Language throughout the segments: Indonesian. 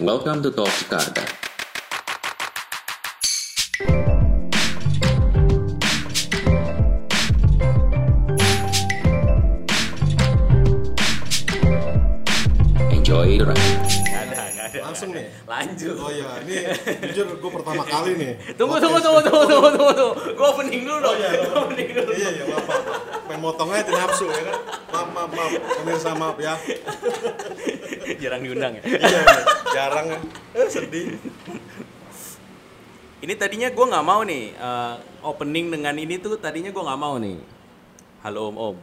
Welcome to Talk Jakarta. Enjoy the ride. Nggak ada, nggak ada. Langsung nih? Lanjut. Oh iya, ini jujur gue pertama kali nih. Tunggu, tunggu, tunggu, tunggu, tunggu, tunggu, tunggu. Gue opening dulu dong. Oh iya, Gua opening dulu. Iya, iya, maaf. Pengen motong aja nafsu ya kan. Maaf, maaf, maaf. Pemirsa maaf ya. Jarang diundang ya. Iya, jarang ya. Eh, sedih. Ini tadinya gue nggak mau nih eh, opening dengan ini tuh tadinya gue nggak mau nih. Halo Om Om.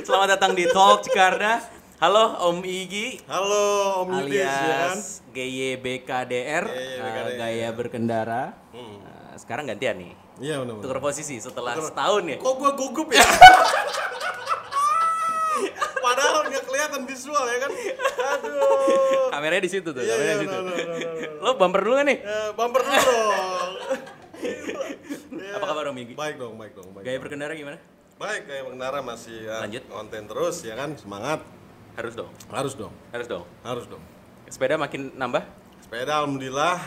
Selamat datang di Talk Jakarta. Halo Om Igi Halo, Om ya kan. alias GYBKDR, GYBKDR. eh, gaya berkendara. Hmm. Eh, sekarang gantian nih. Iya, benar. Tukar posisi setelah setahun ya. Kok gue gugup ya? Padahal nggak kelihatan visual ya kan. Aduh. Kameranya di situ tuh, Iya, kameranya iya, di situ. no, no, no, no, no. Lo bumper dulu kan nih? Eh, bumper dulu dong. Iya. Apa kabar Om Igi? Baik dong, baik dong, baik. Gaya berkendara gimana? Baik, kayak pengendara masih ya, Lanjut. konten terus ya kan, semangat. Harus dong, Harus dong, harus dong. harus dong. Sepeda makin nambah Sepeda alhamdulillah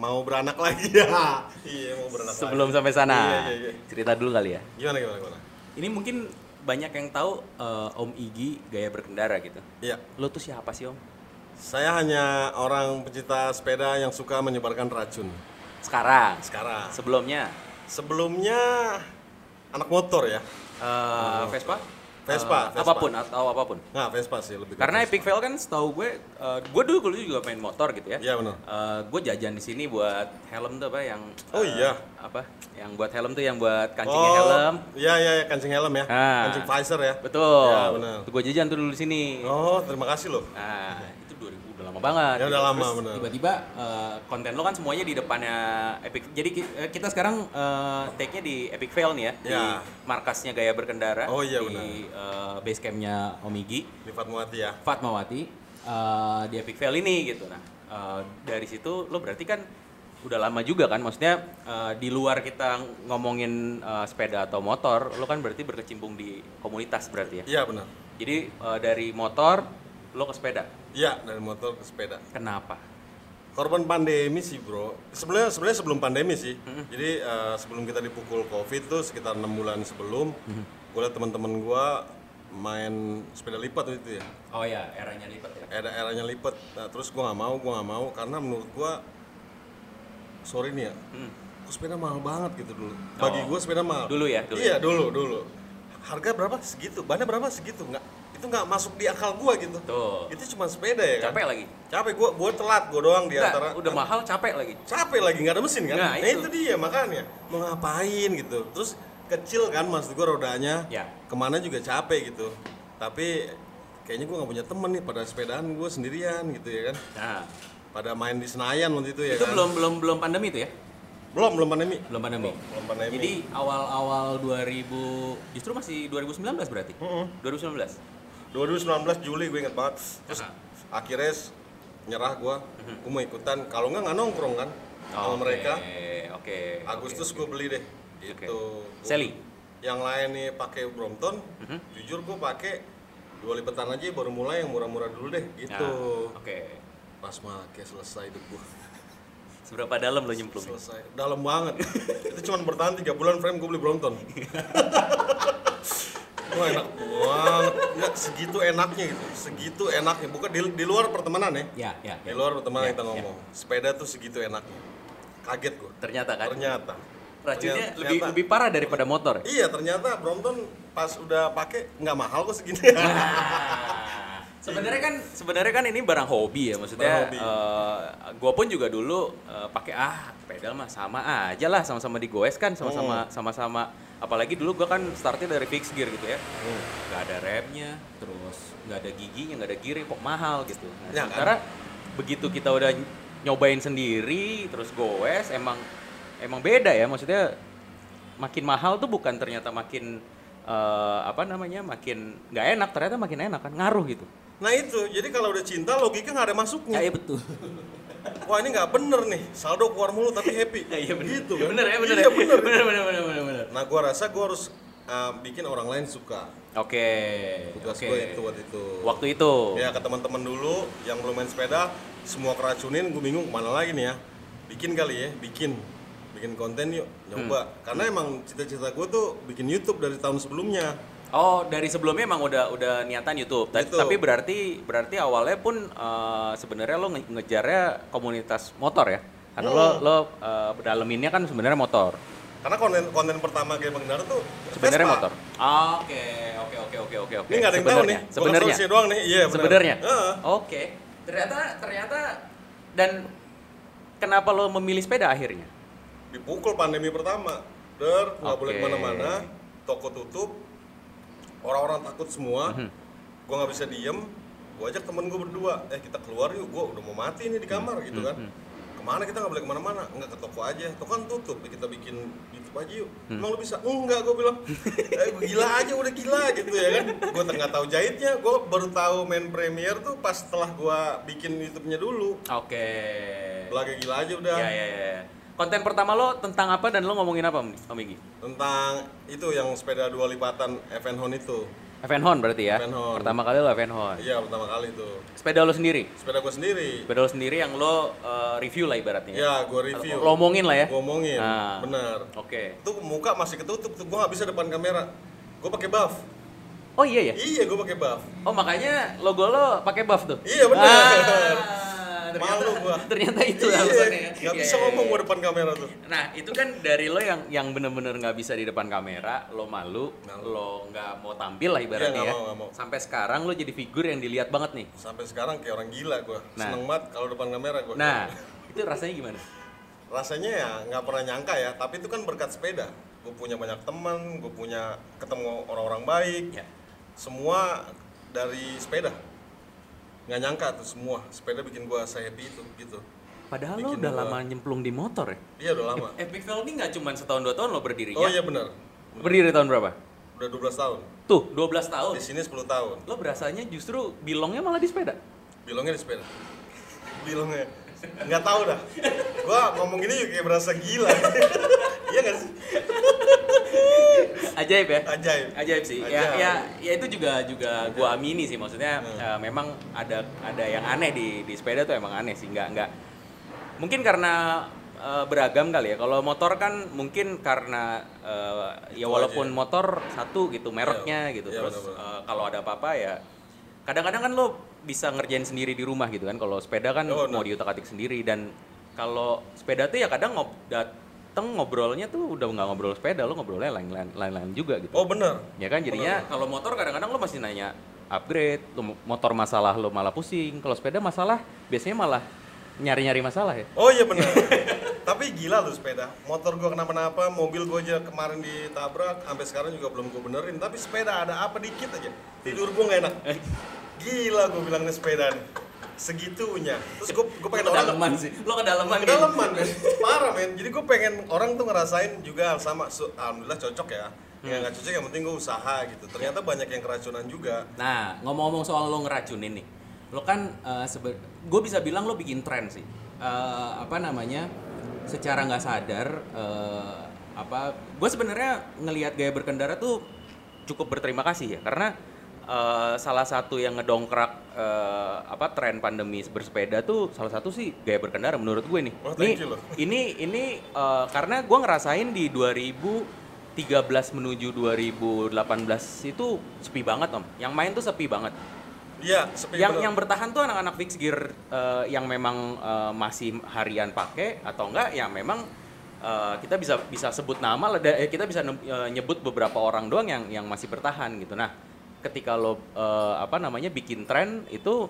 mau beranak lagi ya. iya, mau beranak sebelum lagi. sampai sana. Iya, iya, iya. Cerita dulu kali ya. Gimana gimana gimana? Ini mungkin banyak yang tahu eh, Om Igi gaya berkendara gitu. Iya. Lo tuh siapa sih Om? Saya hanya orang pecinta sepeda yang suka menyebarkan racun. Sekarang. Sekarang. Sebelumnya Sebelumnya anak motor ya. eh, Vespa? Vespa, Eh, Vespa. apa pun atau apa pun. Nggak, Vespa sih lebih Karena Vespa. Epic Fail kan setahu gue, eh, gue dulu dulu juga main motor gitu ya. Iya benar. Eh, gue jajan di sini buat helm tuh apa yang Oh, iya. apa yang buat helm tuh yang buat kancingnya helm Iya iya iya, kancing helm ya. Ah. Kancing visor ya. betul Iya, benar. gue jajan tuh dulu di sini Oh, terima kasih loh. nah itu 2000 udah lama banget Ya, udah lama, benar. tiba-tiba eh, konten lo kan semuanya di depannya Epic jadi eh, kita sekarang eh, take-nya di Epic Fail nih ya di Ya. markasnya gaya berkendara Oh, iya, di eh, base campnya Omigi Di Fatmawati ya. Fatmawati eh, di Epic Fail ini gitu. Nah, eh, dari situ lo berarti kan udah lama juga kan, maksudnya eh, di luar kita ngomongin eh, sepeda atau motor, lo kan berarti berkecimpung di komunitas berarti ya. Iya benar. Jadi eh, dari motor lo ke sepeda. Iya, dari motor ke sepeda. Kenapa? Korban pandemi sih bro. Sebenarnya sebenarnya sebelum pandemi sih. Jadi eh, sebelum kita dipukul covid tuh sekitar enam bulan sebelum, gue liat teman-teman gue main sepeda lipat itu ya. Oh ya, eranya lipat ya. Era eranya lipat. Nah, terus gue nggak mau, gue nggak mau karena menurut gue, sorry nih ya, Hmm. kok sepeda mahal banget gitu dulu. Bagi Oh. gue sepeda mahal. Dulu ya, dulu Iya dulu dulu. Harga berapa? Segitu. Bannya berapa? Segitu. Nggak itu nggak masuk di akal gue gitu. Tuh. Itu cuma sepeda ya kan. Capek lagi. Capek gue, gue telat gue doang di antara. udah mahal capek lagi. capek lagi nggak ada mesin kan Nah, nah, itu. itu. dia makanya mau ngapain gitu terus kecil kan maksud gue rodanya Ya. ke mana juga capek gitu tapi kayaknya gue nggak punya temen nih pada sepedaan gue sendirian gitu ya kan Nah, pada main di Senayan waktu itu ya itu kan belum belum belum pandemi itu ya? belum belum pandemi Belum pandemi. belum pandemi Jadi awal-awal 2000 justru masih 2019 berarti? 2019. 2019 Juli gue inget banget. Terus Aha. akhirnya nyerah gue gue mau ikutan. Kalau nggak nggak nongkrong kan sama Oke, mereka. Oke. Agustus oke, gue beli deh. Itu Sally? yang lain nih pakai Brompton. Mhm. jujur gue pakai dua lipatan aja baru mulai yang murah-murah dulu deh. Gitu. Nah, Oke. pas pakai selesai hidup gue Seberapa dalam lo nyemplung? selesai. Dalam banget. Itu cuma bertahan tiga bulan frame gue beli Brompton Wah enak banget, nggak segitu enaknya gitu, segitu enaknya. Bukan di, di luar pertemanan ya, Ya, ya. di ya. luar pertemanan Ya, kita ya. ngomong. Sepeda tuh segitu enaknya. Kaget gue. Ternyata kan Ternyata. racunnya Ternyata- lebih lebih parah daripada motor. ya? Iya ternyata Brompton pas udah pakai nggak mahal kok segini. Nah, sebenarnya kan sebenarnya kan ini barang hobi ya maksudnya Barang hobi. gue pun juga dulu eh, pakai ah pedal mah sama aja lah sama-sama digoes kan sama-sama Hmm. Apalagi dulu gue kan startnya dari fixed gear gitu ya Hmm. nggak ada remnya terus nggak ada giginya nggak ada gearnya kok mahal gitu nah, Ya, kan? sementara begitu kita udah nyobain sendiri terus goes emang emang beda ya maksudnya makin mahal tuh bukan ternyata makin eh, apa namanya makin nggak enak ternyata makin enak kan ngaruh gitu Nah itu, jadi kalau udah cinta logika nggak ada masuknya. ya iya betul Wah ini nggak bener nih, saldo keluar mulu tapi happy. iya bener Gitu Ya, kan? bener ya bener Iya ya bener. bener bener bener bener bener Nah gua rasa gua harus uh, bikin orang lain suka. Oke. Tugas Oke. gue itu waktu itu. Waktu itu. Ya ke teman-teman dulu yang belum main sepeda, semua keracunin, gue bingung ke mana lagi nih ya. Bikin kali ya, bikin, bikin konten yuk, nyoba. Hmm. Karena emang cita-cita gue tuh bikin YouTube dari tahun sebelumnya. Oh, dari sebelumnya emang udah udah niatan YouTube. Ta- YouTube. Tapi berarti berarti awalnya pun eh, sebenarnya lo nge- ngejarnya komunitas motor ya. Karena lo Hmm. lo eh, daleminnya kan sebenarnya motor. Karena konten konten pertama Gaya Pengendara tuh Sebenarnya motor. Oke, oke, oke, oke, oke, oke. Ini nggak ada yang tahu nih. Sebenarnya. Doang nih. Iya, benar. Sebenarnya. Oke. Ternyata ternyata dan kenapa lo memilih sepeda akhirnya? dipukul pandemi pertama der nggak boleh Oke. ke mana-mana toko tutup orang-orang takut semua. Mhm. gua nggak bisa diem. Gua ajak temen gua berdua. Eh kita keluar yuk. Gua udah mau mati nih di kamar gitu kan. Mhm. ke mana kita nggak boleh ke mana-mana? Nggak ke toko aja. Toko kan tutup. Ya kita bikin YouTube aja yuk. Hmm. emang lu bisa? Enggak gua bilang. Eh, gua gila aja udah gila gitu ya kan. Gua nggak tahu jahitnya. Gua baru tahu main Premiere tuh pas setelah gua bikin YouTube-nya dulu. Oke. belaga gila aja udah. Ya, ya, ya. Konten pertama lo tentang apa dan lo ngomongin apa, Om Migi? tentang itu yang sepeda dua lipatan Evan Hon itu Evan Hon berarti ya? Evan Hon. Pertama kali lo Evan Hon. iya pertama kali itu Sepeda lo sendiri? sepeda gue sendiri Sepeda lo sendiri yang lo uh, review lah ibaratnya. ya gue review Lo omongin lah ya? gue omongin Nah. bener Oke. itu muka masih ketutup tuh gue nggak bisa depan kamera gue pakai buff Oh iya ya? iya gue pakai buff Oh makanya logo lo pakai buff tuh? Iya, bener. Ah, ternyata, Malu gua. Ternyata itu iya alasannya ya? Iya, bisa iya, ngomong iya. gue depan kamera tuh Nah itu kan dari lo yang yang bener-bener nggak bisa di depan kamera, lo malu, Malu. lo nggak mau tampil lah ibaratnya ya. mau, mau. Sampai sekarang lo jadi figur yang dilihat banget nih. sampai sekarang kayak orang gila gue Nah. seneng banget kalau depan kamera gue Nah itu rasanya gimana? rasanya ya nggak pernah nyangka ya tapi itu kan berkat sepeda gue punya banyak teman gue punya ketemu orang-orang baik Ya. semua dari sepeda nggak nyangka tuh semua sepeda bikin gue happy itu gitu. Padahal lo Bikin udah gua- lama nyemplung di motor ya. iya udah lama. Epic Fail ini nggak cuma setahun dua tahun lo berdirinya. oh iya benar. Berdiri tahun berapa? udah 12 tahun. Tuh, 12 tahun. di sini 10 tahun. Lo berasanya justru bilongnya malah di sepeda. bilongnya di sepeda. Bilongnya. Nggak tahu dah. Gua ngomong ini juga kayak berasa gila. Iya nggak sih Ajaib ya? ajaib Ajaib sih. Ya, Ajaib. ya, ya itu juga juga gua amini sih. Maksudnya eh, memang ada ada yang aneh di di sepeda tuh emang aneh sih. Nggak nggak. Mungkin karena eh, beragam kali ya. Kalau motor kan mungkin karena eh, ya Itu walaupun aja. motor satu gitu mereknya Iya, gitu. iya, Terus eh, kalau ada apa-apa ya kadang-kadang kan lo bisa ngerjain sendiri di rumah gitu kan. Kalau sepeda kan Oh, mau diutak-atik sendiri dan kalau sepeda tuh ya kadang ngob dateng ngobrolnya tuh udah nggak ngobrol sepeda lo ngobrolnya lain-lain lain-lain juga gitu. oh benar Ya kan jadinya kalau motor kadang-kadang lo masih nanya upgrade, lo motor masalah lo malah pusing. Kalau sepeda masalah biasanya malah nyari-nyari masalah ya. Oh iya benar. Tapi gila tuh sepeda. Motor gua kenapa-napa, mobil gua aja kemarin ditabrak, sampai sekarang juga belum gua benerin. Tapi sepeda ada apa dikit aja. Tidur gua nggak enak. Gila gua bilang nih sepeda nih. Segitunya. Terus gua gua pengen Lo orang kedalaman sih. Lo kedalaman. Din. kedalaman men. Parah men. Jadi gua pengen orang tuh ngerasain juga hal sama. So, Alhamdulillah cocok ya. Hmm. nggak cocok yang penting gua usaha gitu. Ternyata banyak yang keracunan juga. Nah, ngomong-ngomong soal lo ngeracunin nih. Lo kan uh, gue bisa bilang lo bikin tren sih. Eh, apa namanya? Secara nggak sadar eh, apa gue sebenarnya ngelihat gaya berkendara tuh cukup berterima kasih ya karena eh, salah satu yang ngedongkrak eh, apa tren pandemi bersepeda tuh salah satu sih gaya berkendara menurut gue nih. Oh, Ini ini ini eh, karena gue ngerasain di 2013 menuju 2018 itu sepi banget om. Yang main tuh sepi banget. Iya, sepi yang bener. yang bertahan tuh anak-anak fixed gear eh, yang memang eh, masih harian pakai atau enggak yang memang eh, kita bisa bisa sebut nama lah, kita bisa nyebut beberapa orang doang yang yang masih bertahan gitu. Nah, ketika lo eh, apa namanya bikin tren itu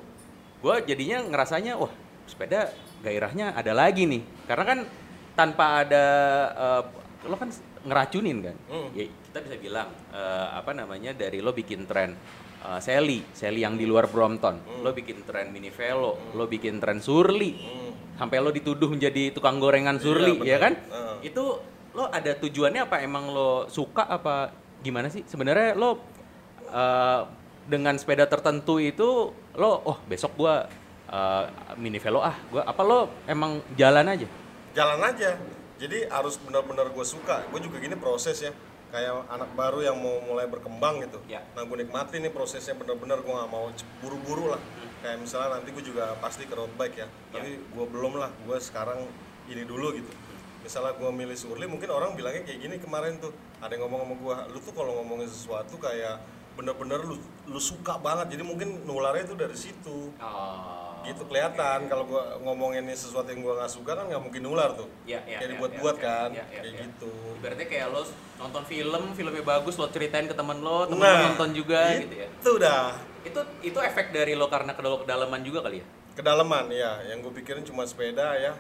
gue jadinya ngerasanya wah sepeda gairahnya ada lagi nih. Karena kan tanpa ada eh, lo kan ngeracunin kan? Hmm. ya kita bisa bilang eh, apa namanya dari lo bikin tren eh, Sally Sally yang di luar Brompton. Lo bikin tren mini velo lo bikin tren Surly. Hmm. sampai lo dituduh menjadi tukang gorengan Iya, Surly benar. ya kan? Heeh. itu lo ada tujuannya apa? Emang lo suka apa gimana sih? Sebenarnya lo eh, dengan sepeda tertentu itu lo oh besok gua eh, mini velo ah gua apa lo emang jalan aja jalan aja jadi harus benar-benar gue suka gue juga gini proses ya kayak anak baru yang mau mulai berkembang gitu. Ya. Nah gue nikmati nih prosesnya bener-bener gue nggak mau buru-buru lah. Kayak misalnya nanti gue juga pasti ke road bike ya. Tapi gue belum lah. Gue sekarang ini dulu gitu. Misalnya gue milih Surly, mungkin orang bilangnya kayak gini kemarin tuh. Ada yang ngomong sama gue, lu tuh kalau ngomongin sesuatu kayak bener-bener lu lu suka banget. Jadi mungkin nularnya itu dari situ. Oh. gitu kelihatan kalau gua ngomongin ini sesuatu yang gua nggak suka kan nggak mungkin nular tuh Ya, ya, kayak ya, dibuat-buat ya, kan ya, ya, kayak ya. gitu Ibaratnya kayak lo nonton film, filmnya bagus, lo ceritain ke temen lo, temen lo Nah, nonton juga gitu ya. itu dah Itu itu efek dari lo karena kedal- kedalaman juga kali ya? kedalaman ya yang gue pikirin cuma sepeda ya.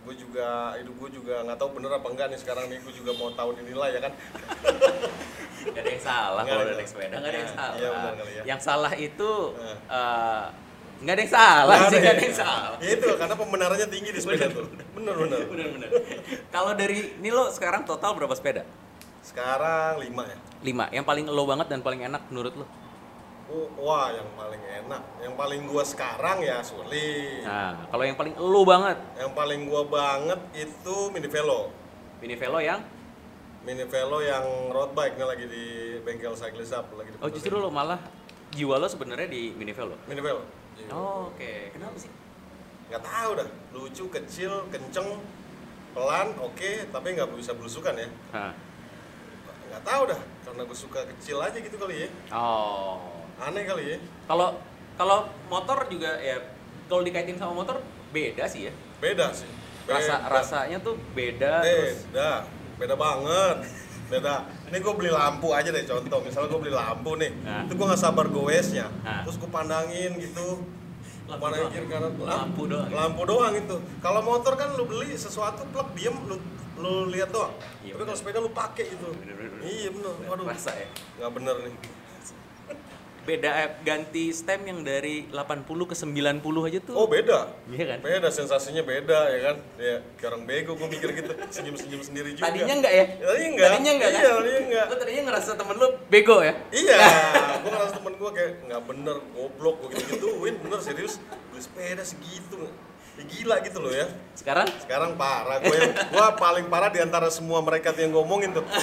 Gue juga hidup gue juga nggak tahu bener apa enggak nih sekarang nih gue juga mau tahu dinilai ya kan Gak ada yang salah Nggak kalau ada. udah naik sepeda, gak ada yang Iya, salah. iya benar kali ya. Yang salah itu Eh. eh, nggak ada yang salah Nggak sih, ada nggak ada ya. yang salah. ya itu karena pembenarannya tinggi di sepeda tuh bener bener Bener-bener. Kalau dari ini lo sekarang total berapa sepeda? sekarang lima ya Lima. Yang paling lo banget dan paling enak menurut lo? Wah yang paling enak. Yang paling gua sekarang ya Surly Nah, kalau yang paling lo banget, yang paling gua banget itu mini velo. Mini Velo yang? Mini velo yang road bike nih lagi di bengkel cyclist up lagi di Oh justru lo malah jiwa lo sebenarnya di Mini Velo. mini velo. Oh, Oke, kenapa sih? nggak tahu dah. Lucu kecil kenceng pelan oke tapi nggak bisa belusukan ya. Hah. nggak tahu dah. Karena gue suka kecil aja gitu kali ya. Oh. Aneh kali ya. Kalau kalau motor juga ya kalau dikaitin sama motor beda sih ya. beda sih. Rasa Beda. rasanya tuh beda terus beda. Beda banget. Beda. Ini gue beli lampu aja deh contoh. Misalnya gue beli lampu nih Nah. itu gue nggak sabar goesnya Nah. terus gue pandangin gitu. Lampu pandangin doang. kiri kanan. Lampu doang. lampu doang itu. Kalau motor kan lu beli sesuatu plug diem lu lu lihat doang. Iya, tapi kalau sepeda lu pakai itu Bener, bener, bener. iya bener. Waduh. Rasa ya. nggak bener nih Beda eh, ganti stem yang dari 80 ke 90 aja tuh. oh beda Iya kan? beda sensasinya beda ya kan ya kayak orang bego gue mikir gitu senyum senyum sendiri juga Tadinya enggak ya? tadinya enggak Tadinya enggak kan? iya tadinya enggak Lo tadinya ngerasa temen lo bego ya? Iya, gue ngerasa temen gue kayak nggak bener, goblok, gue gitu gituin, bener serius, beli sepeda segitu, ya, gila gitu loh ya. Sekarang Sekarang parah, gue gue paling parah di antara semua mereka yang ngomongin tuh.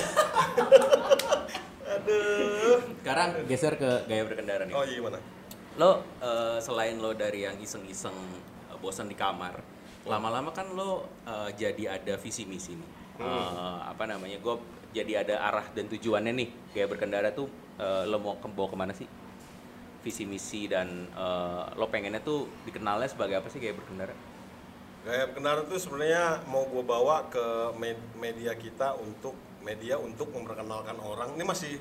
Aduh. sekarang geser ke gaya berkendara nih. Oh iya gimana? Lo eh, selain lo dari yang iseng-iseng eh, bosan di kamar, lama-lama kan lo eh, jadi ada visi misi nih. Eh, apa namanya? Gue jadi ada arah dan tujuannya nih. Gaya berkendara tuh eh, lo mau ke bawa ke mana sih? Visi misi dan eh, lo pengennya tuh dikenalnya sebagai apa sih gaya berkendara? Gaya kendaraan tuh sebenarnya mau gue bawa ke med- media kita untuk media untuk memperkenalkan orang. Ini masih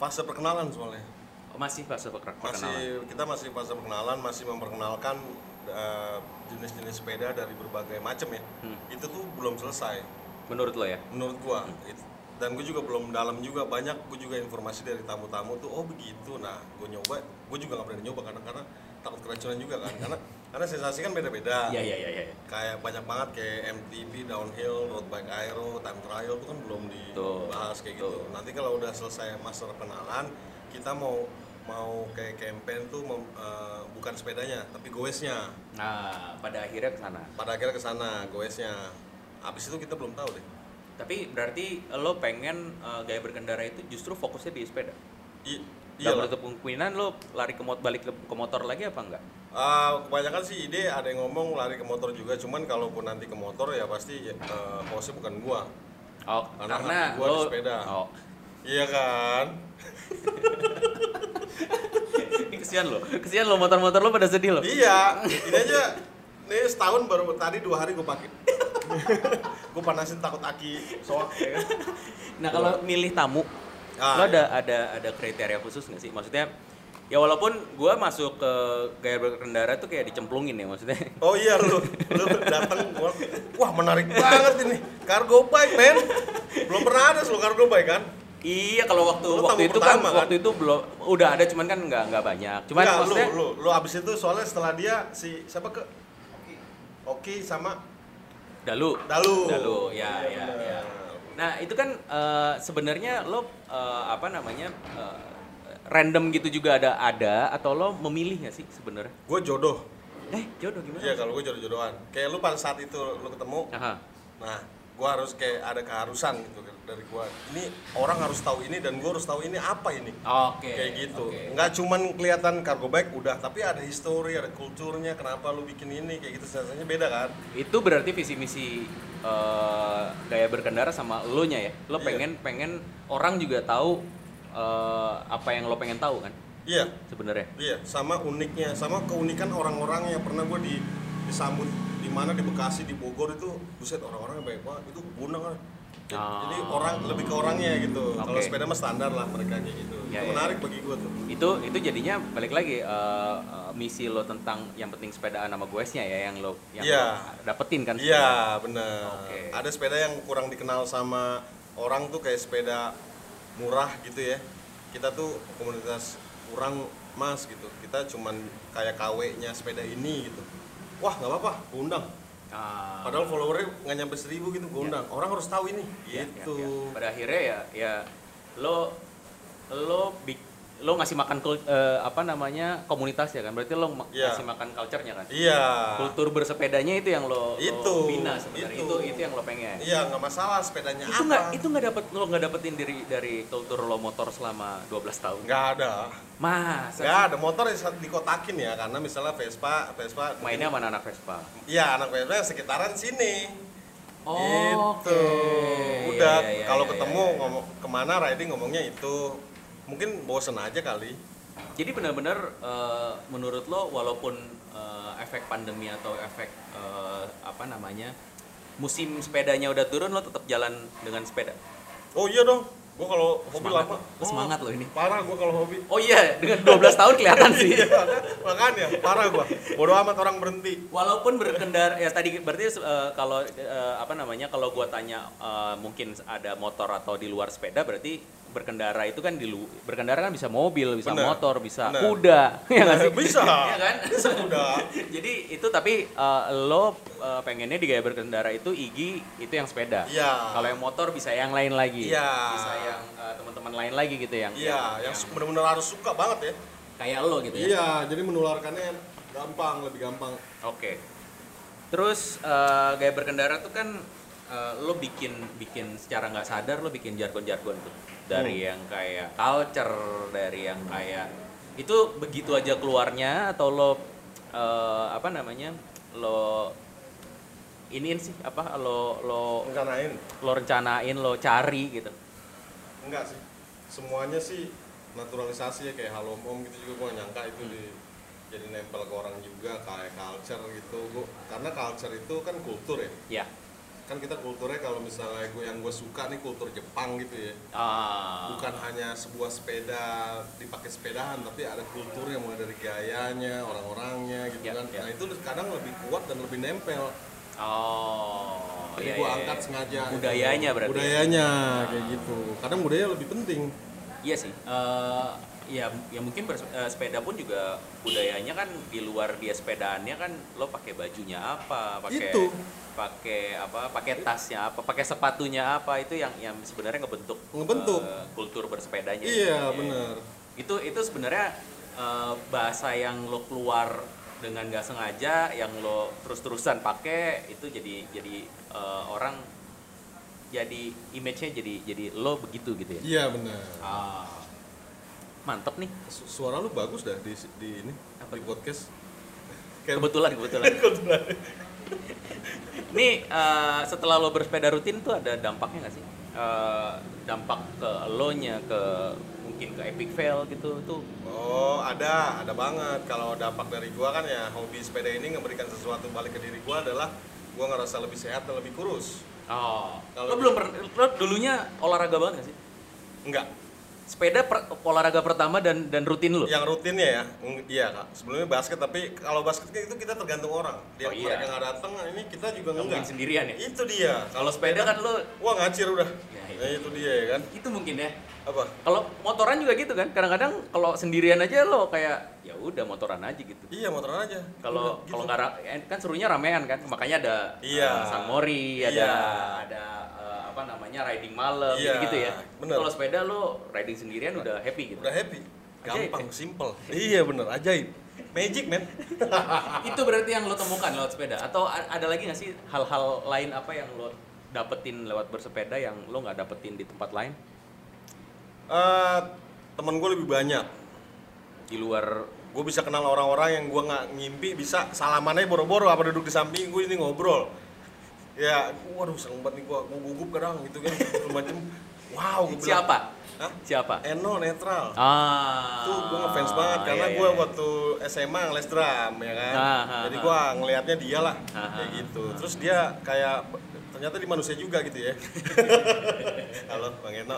fase perkenalan soalnya. Oh, masih fase perke- perkenalan. masih kita masih fase perkenalan masih memperkenalkan eh, jenis-jenis sepeda dari berbagai macam ya Hmm. itu tuh belum selesai Menurut lo ya? menurut gua It- dan gue juga belum dalam juga banyak gue juga informasi dari tamu-tamu tuh oh begitu nah gue nyoba gue juga nggak berani nyoba karena karena takut keracunan juga kan karena karena sensasi kan beda-beda Iya iya iya. iya. kayak banyak banget kayak MTB downhill road bike aero time trial itu kan belum dibahas kayak gitu tuh. nanti kalau udah selesai masa perkenalan kita mau mau kayak campaign tuh mem- eh, bukan sepedanya tapi goesnya Nah, pada akhirnya ke sana. pada akhirnya ke sana goesnya abis itu kita belum tahu deh Tapi berarti lo pengen eh, gaya berkendara itu justru fokusnya di sepeda. I- Iya menutup kemungkinan lo lari ke mot balik ke, ke motor lagi apa enggak? Ah, kebanyakan sih ide ada yang ngomong lari ke motor juga cuman kalaupun nanti ke motor ya pasti uh, hostnya bukan gua Oh, Karena karena, gua di lo sepeda. Oh, iya kan ini kesian lo. Kesian lo motor-motor lo pada sedih lo. Iya, ini aja nih setahun baru tadi dua hari gue pakai. gue panasin takut aki soak ya. Nah, kalau milih tamu, Ah, lo ada ada ada kriteria khusus nggak sih? Maksudnya ya walaupun gua masuk ke gaya berkendara tuh kayak dicemplungin ya maksudnya. Oh iya lu, lu datang gua, wah menarik banget ini cargo bike men, belum pernah ada lu cargo bike kan? Iya, kalau waktu Lo waktu itu kan pertama, kan? waktu itu belum udah ada cuman kan nggak nggak banyak. Cuman Enggak, lu, maksudnya lu, lu abis itu soalnya setelah dia si siapa ke Oki sama Dalu. Dalu. Dalu, ya, Iya, ya, bener. ya. Nah itu kan eh, sebenarnya lo eh, apa namanya eh, random gitu juga ada ada atau lo memilih nggak sih sebenarnya? Gue jodoh. Eh jodoh gimana? Iya kalau gue jodoh-jodohan. Kayak lu pada saat itu lu ketemu, Aha. nah gua harus kayak ada keharusan gitu dari gua ini orang harus tahu ini dan gua harus tahu ini apa ini Oke. kayak gitu oke. nggak cuman kelihatan cargo bag udah tapi ada history ada kulturnya kenapa lu bikin ini kayak gitu sensasinya beda kan Itu berarti visi misi eh, gaya berkendara sama lo nya ya. Lo Iya. pengen pengen orang juga tahu eh, apa yang lo pengen tahu kan iya sebenarnya. iya sama uniknya sama keunikan orang-orang yang pernah gua di disambut di mana di Bekasi di Bogor itu buset orang-orang banyak banget itu guna kan Ah. jadi orang lebih ke orangnya gitu kalau Oke. sepeda mah standar lah mereka kayak gitu Ya, itu ya, menarik bagi gua tuh Itu itu jadinya balik lagi eh, eh, misi lo tentang yang penting sepedaan sama goesnya ya yang lo yang Iya. lo dapetin kan. Iya benar. Oke. Ada sepeda yang kurang dikenal sama orang tuh kayak sepeda murah gitu ya. Kita tuh komunitas kurang mas gitu. Kita cuman kayak KW-nya sepeda ini gitu. Wah nggak apa-apa, gue undang. Ah, Padahal followernya nggak nyampe seribu gitu, gue undang. Orang harus tahu ini. ya, ya, Gitu. ya. Pada akhirnya ya ya lo lo bik- lo ngasih makan eh, apa namanya komunitas ya kan berarti lo ma- Iya. ngasih makan culture-nya kan Iya. kultur bersepedanya itu yang lo, lo Itu, bina sebenarnya itu. itu. itu yang lo pengen Iya nggak masalah sepedanya itu nggak itu nggak dapet lo nggak dapetin dari dari kultur lo motor selama 12 tahun Nggak ada. mas Nggak ada motor yang dikotakin ya karena misalnya Vespa, Vespa mainnya sama anak Vespa Iya, anak Vespa sekitaran sini. Oh, Gitu. oke. Udah Iya, iya, kalau iya, ketemu iya. ngomong ke mana riding ngomongnya itu. Mungkin bosen aja kali. Jadi benar-benar eh, menurut lo walaupun eh, efek pandemi atau efek eh, apa namanya musim sepedanya udah turun lo tetap jalan dengan sepeda. Oh iya dong. Gua kalau hobi Semangat lama. lo. Semangat lo ini. Parah gua kalau hobi. Oh iya, dengan 12 tahun kelihatan sih. Iya, makanya parah gua. Bodoh amat orang berhenti. Walaupun berkendara ya tadi berarti eh, kalau eh, apa namanya kalau gua tanya eh, mungkin ada motor atau di luar sepeda berarti berkendara itu kan di lu berkendara kan bisa mobil, bisa Bener, motor, bisa bener. kuda. ya nggak sih? Bisa. Iya kan? Udah. Jadi itu tapi eh, lo eh, pengennya di gaya berkendara itu Igi itu yang sepeda. Iya. Kalau yang motor bisa yang lain lagi. Iya. Bisa yang eh, teman-teman lain lagi gitu yang Iya, yang benar-benar harus suka banget ya. kayak lo gitu ya. Iya, jadi menularkannya gampang, lebih gampang. Oke. Terus eh, gaya berkendara tuh kan eh, lo bikin bikin secara nggak sadar lo bikin jargon-jargon tuh dari yang kayak culture, dari yang kayak itu begitu aja keluarnya atau lo eh, apa namanya lo iniin sih apa lo lo Rencanain. lo rencanain lo cari gitu. Enggak sih. Semuanya sih naturalisasi ya kayak halo om gitu juga gua nyangka itu di jadi nempel ke orang juga kayak culture gitu. Gua, karena culture itu kan kultur ya. Ya. Kan kita kulturnya kalau misalnya gue yang gue suka nih kultur Jepang gitu ya. Ah. Bukan hanya sebuah sepeda dipakai sepedahan tapi ada kulturnya mulai dari gayanya, orang-orangnya gitu Ya, kan. ya. Nah, itu kadang lebih kuat dan lebih nempel. Oh. Jadi iya, gue iya, angkat iya. sengaja. gitu. Budayanya berarti. Budayanya kayak gitu. Kadang budaya lebih penting. Iya sih. eh ya, ya mungkin eh, sepeda pun juga budayanya kan di luar dia sepedaannya kan lo pakai bajunya apa, pakai Itu. pakai apa, pakai tasnya apa, pakai sepatunya apa itu yang yang sebenarnya ngebentuk Ngebentuk. eh, kultur bersepedanya. Iya, Iya. benar. Itu itu sebenarnya eh, bahasa yang lo keluar dengan nggak sengaja, yang lo terus-terusan pakai itu jadi jadi eh, orang jadi image-nya jadi jadi lo begitu gitu ya. Iya benar. Ah, mantep nih. Su- Suara lu bagus dah di di ini Apa? di podcast. Kayak Kebetulan, kebetulan. Nih, eh, setelah lo bersepeda rutin tuh ada dampaknya nggak sih? Eh, dampak ke lo nya, ke mungkin ke epic fail gitu tuh. Oh, ada, ada banget. Kalau dampak dari gua kan ya hobi sepeda ini memberikan sesuatu balik ke diri gua adalah gua ngerasa lebih sehat dan lebih kurus. Oh, Kalau lo belum pernah, lo dulunya olahraga banget nggak sih? Enggak. Sepeda per- olahraga pertama dan dan rutin lo? Yang rutinnya ya, iya kak. Sebelumnya basket, tapi kalau basket itu kita tergantung orang. Dia Oh, iya. mereka nggak datang, ini kita juga Nggak mungkin sendirian ya? Itu dia. Kalau sepeda kan lo, wah ngacir udah. Ya, iya. Nah, itu dia ya kan. itu mungkin ya. Apa? Kalau motoran juga gitu kan? Kadang-kadang kalau sendirian aja lo kayak ya udah motoran aja gitu. Iya motoran aja. kalau Udah, kalau gitu. nggak ra- kan serunya ramean kan makanya ada Iya. uh, San Mori ada Iya. ada apa namanya riding malam Iya, gitu ya bener. kalau sepeda lo riding sendirian udah happy gitu udah happy. Ajaib, Gampang, ya? simple. iya bener, ajaib. Magic man. itu berarti yang lo temukan lewat sepeda atau ada lagi nggak sih hal-hal lain apa yang lo dapetin lewat bersepeda yang lo nggak dapetin di tempat lain Eh, temen gue lebih banyak. di luar Gue bisa kenal orang-orang yang gue nggak ngimpi bisa salamannya boro-boro apa duduk di samping gue ini ngobrol. Ya, waduh seneng banget nih gue, gue gugup kadang gitu kan, macem. Wow, bilang, siapa Hah? siapa Eno netral. ah Tuh gue ngefans banget karena iya, gue iya. waktu SMA ngeles drum ya kan. Ah, ah, Jadi ah. gue ngelihatnya dia lah Ah, kayak ah, gitu. Terus dia kayak ternyata di manusia juga gitu ya. Halo Bang Eno.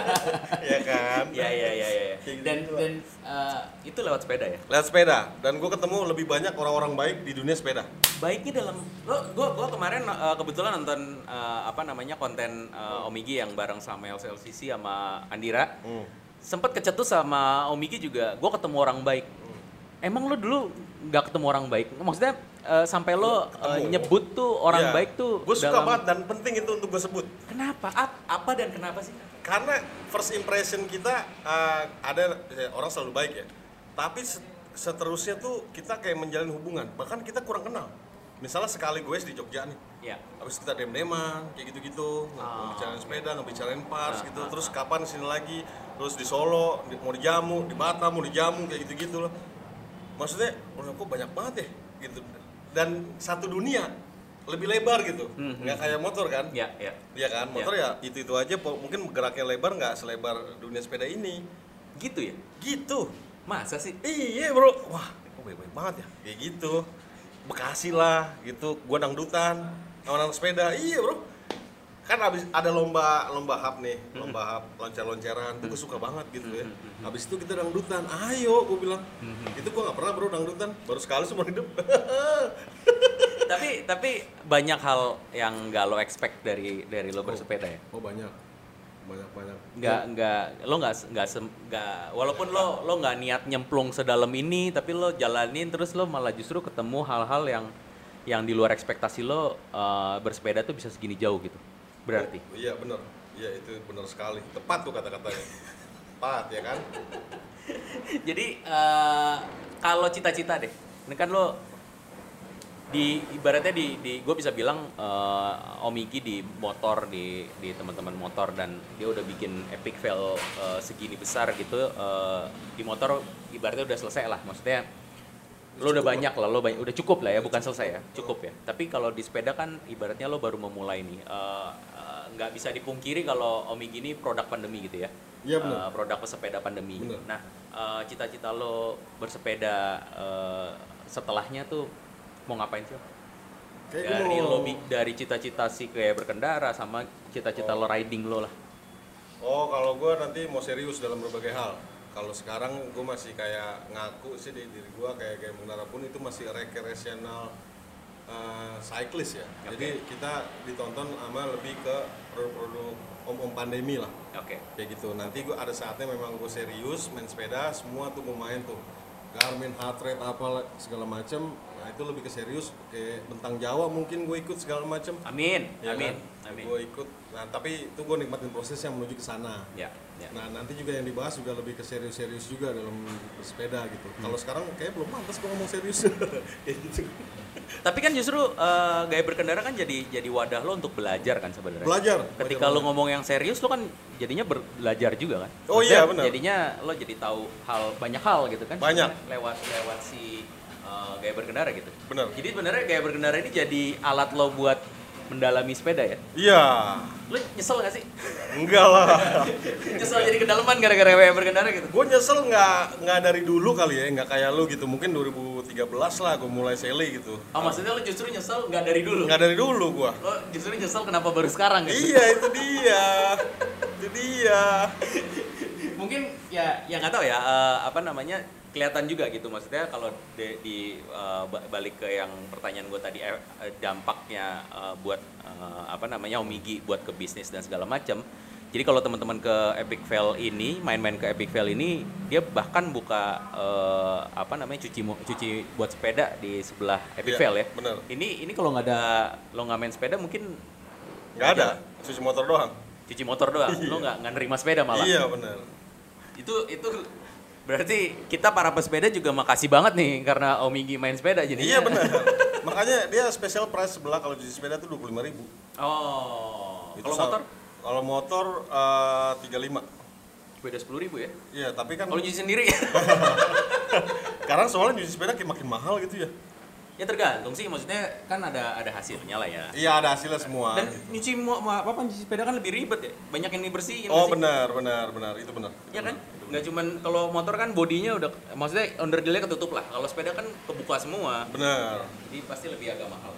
ya kan. Iya iya iya iya. Kayak Dan gitu dan eh, itu lewat sepeda ya. Lihat sepeda dan gue ketemu lebih banyak orang-orang baik di dunia sepeda. Baiknya dalam lo gua gua kemarin eh, kebetulan nonton eh, apa namanya konten eh, Omigi yang bareng sama LCLCC sama Andira. Hmm. Sempet kecetus sama Omigi juga. Gua ketemu orang baik. Emang lo dulu nggak ketemu orang baik? Maksudnya eh, sampai lo Ketemu. nyebut tuh orang Iya. baik tuh Gue suka dalam- banget dan penting itu untuk gue sebut. Kenapa? Ap- apa dan kenapa sih? Karena first impression kita uh, ada ya, orang selalu baik ya. Tapi se- seterusnya tuh kita kayak menjalin hubungan. Bahkan kita kurang kenal. Misalnya sekali gue di Jogja nih. Ya. Habis kita dem-deman, kayak gitu-gitu, Ah. ngebicarain sepeda, ngebicarain pars Ah, gitu. ah, Terus kapan sini lagi? Terus di Solo, mau di Jamu, di Batam, mau di Jamu, kayak gitu-gitu loh. Maksudnya, kok banyak banget ya? Gitu. Dan satu dunia, lebih lebar gitu. Hmm, Nggak kayak motor kan? Ya, ya. Iya kan, motor ya itu-itu aja, po- mungkin geraknya lebar nggak selebar dunia sepeda ini. Gitu ya? Gitu. Masa sih? Iya bro, wah kok baik-baik banget ya, kayak gitu. Bekasi lah, gitu. Gua dangdutan, sama anak sepeda, iya bro. Kan abis ada lomba lomba hap nih, lomba hap loncat-loncaran, tuh gue suka banget gitu ya. Habis itu kita dangdutan, ayo gue bilang. Itu gua nggak pernah bro dangdutan, baru sekali semua hidup. tapi tapi banyak hal yang nggak lo expect dari dari lo bersepeda ya? Oh banyak, banyak banyak. nggak nggak lo nggak nggak nggak walaupun lo lo nggak niat nyemplung sedalam ini tapi lo jalanin terus lo malah justru ketemu hal-hal yang yang di luar ekspektasi lo eh, bersepeda tuh bisa segini jauh gitu berarti Oh, iya benar, iya itu benar sekali. Tepat tuh kata-katanya. Tepat ya kan? jadi eh, kalau cita-cita deh ini kan lo di ibaratnya di, di gue bisa bilang eh, Omigi di motor di di teman-teman motor dan dia udah bikin epic fail eh, segini besar gitu eh, di motor ibaratnya udah selesai lah maksudnya lo udah banyak lah lo banyak, udah cukup lah ya bukan selesai ya cukup ya tapi kalau di sepeda kan ibaratnya lo baru memulai nih Eh, eh, nggak bisa dipungkiri kalau Omigi ini produk pandemi gitu ya Iya, benar. Eh, produk pesepeda pandemi Benar. nah eh, cita-cita lo bersepeda eh, setelahnya tuh mau ngapain sih? Kayak Dari lo dari cita-cita si kayak berkendara sama cita-cita lo riding lo lah. Oh, kalau gue nanti mau serius dalam berbagai hal. Kalau sekarang gue masih kayak ngaku sih di diri gue kayak kayak mengenara pun itu masih recreational uh, cyclist ya. Oke. Jadi kita ditonton sama lebih ke produk-produk om-om pandemi lah Oke. kayak gitu. Nanti gue ada saatnya memang gue serius main sepeda, semua tuh gue main tuh. Garmin heart rate apa segala macem. Nah itu lebih ke serius. Kayak bentang Jawa mungkin gue ikut segala macem. Amin. Ya Amin. kan? Amin. Gue ikut. Nah tapi itu gue nikmatin prosesnya menuju ke sana. Ya, ya. Nah nanti juga yang dibahas juga lebih ke serius-serius juga dalam bersepeda gitu. Hmm. Kalau sekarang kayak belum pantas gue ngomong serius. Kayak gitu. Tapi kan justru eh, gaya berkendara kan jadi jadi wadah lo untuk belajar kan sebenarnya. Belajar. Ketika belajar lo ngomong yang serius lo kan jadinya ber- belajar juga kan. Oh Maksudnya iya, benar. Jadinya lo jadi tahu hal banyak hal gitu kan. Banyak. Lewat lewat si eh, gaya berkendara gitu. Benar. Jadi sebenarnya gaya berkendara ini jadi alat lo buat mendalami sepeda ya. Iya. Lo nyesel gak sih? Enggak lah. nyesel jadi kedalaman gara-gara berkendara gitu. gue nyesel nggak nggak dari dulu kali ya, nggak kayak lu gitu. Mungkin 2013 lah gue mulai sele gitu. Oh maksudnya lo justru nyesel nggak dari dulu? Nggak dari dulu gue. Lo justru nyesel kenapa baru sekarang gitu? iya itu dia. itu dia. Mungkin ya ya nggak tahu ya eh, apa namanya kelihatan juga gitu maksudnya kalau di, di, ba- balik ke yang pertanyaan gue tadi eh, eh, dampaknya eh, buat eh, apa namanya Omigi buat ke bisnis dan segala macam. Jadi kalau teman-teman ke Epic Fail ini, main-main ke Epic Fail ini, dia bahkan buka eh, apa namanya cuci cuci buat sepeda di sebelah Epic Iya, Fail ya. bener. Ini ini kalau nggak ada lo nggak main sepeda mungkin Nggak ada. Cuci motor doang. cuci motor doang, lo nggak nggak nerima sepeda malah. Iya benar. itu itu berarti kita para pesepeda juga makasih banget nih karena Omigi main sepeda jadi Iya benar. Makanya dia special price sebelah kalau cuci sepeda tuh 25.000 ribu. Oh. Itu Kalau motor Kalau motor eh, 35. beda sepuluh ribu ya. Iya, tapi kan Kalau cuci sendiri sekarang soalnya cuci sepeda kayak makin mahal gitu ya. Ya tergantung sih. Maksudnya kan ada ada hasilnya lah ya. Iya, ada hasilnya semua. Dan nyuci mo- ma- apa nyuci sepeda kan lebih ribet ya. Banyak yang dibersihin. Oh, benar, benar, benar. Itu benar. Iya kan? Nggak cuman kalau motor kan bodinya udah maksudnya underdealnya ketutup lah. Kalau sepeda kan kebuka semua. Benar. Jadi pasti lebih agak mahal.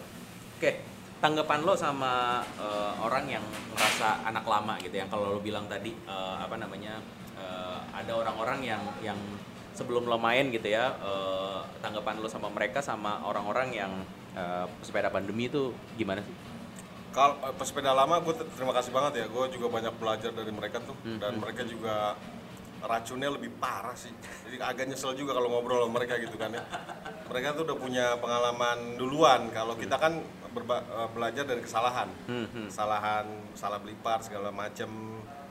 Oke, tanggapan lo sama eh, orang yang ngerasa anak lama gitu yang kalau lo bilang tadi eh, apa namanya eh, ada orang-orang yang yang sebelum lo main gitu ya eh, tanggapan lo sama mereka sama orang-orang yang eh, sepeda pandemi itu gimana sih? Kalau eh, pesepeda lama gue terima kasih banget ya. Gue juga banyak belajar dari mereka tuh dan mereka juga racunnya lebih parah sih. Jadi agak nyesel juga kalau ngobrol sama mereka gitu kan ya. Mereka tuh udah punya pengalaman duluan. Kalau kita kan berba- belajar dari kesalahan. Hmm, hmm. Kesalahan, salah beli part segala macem.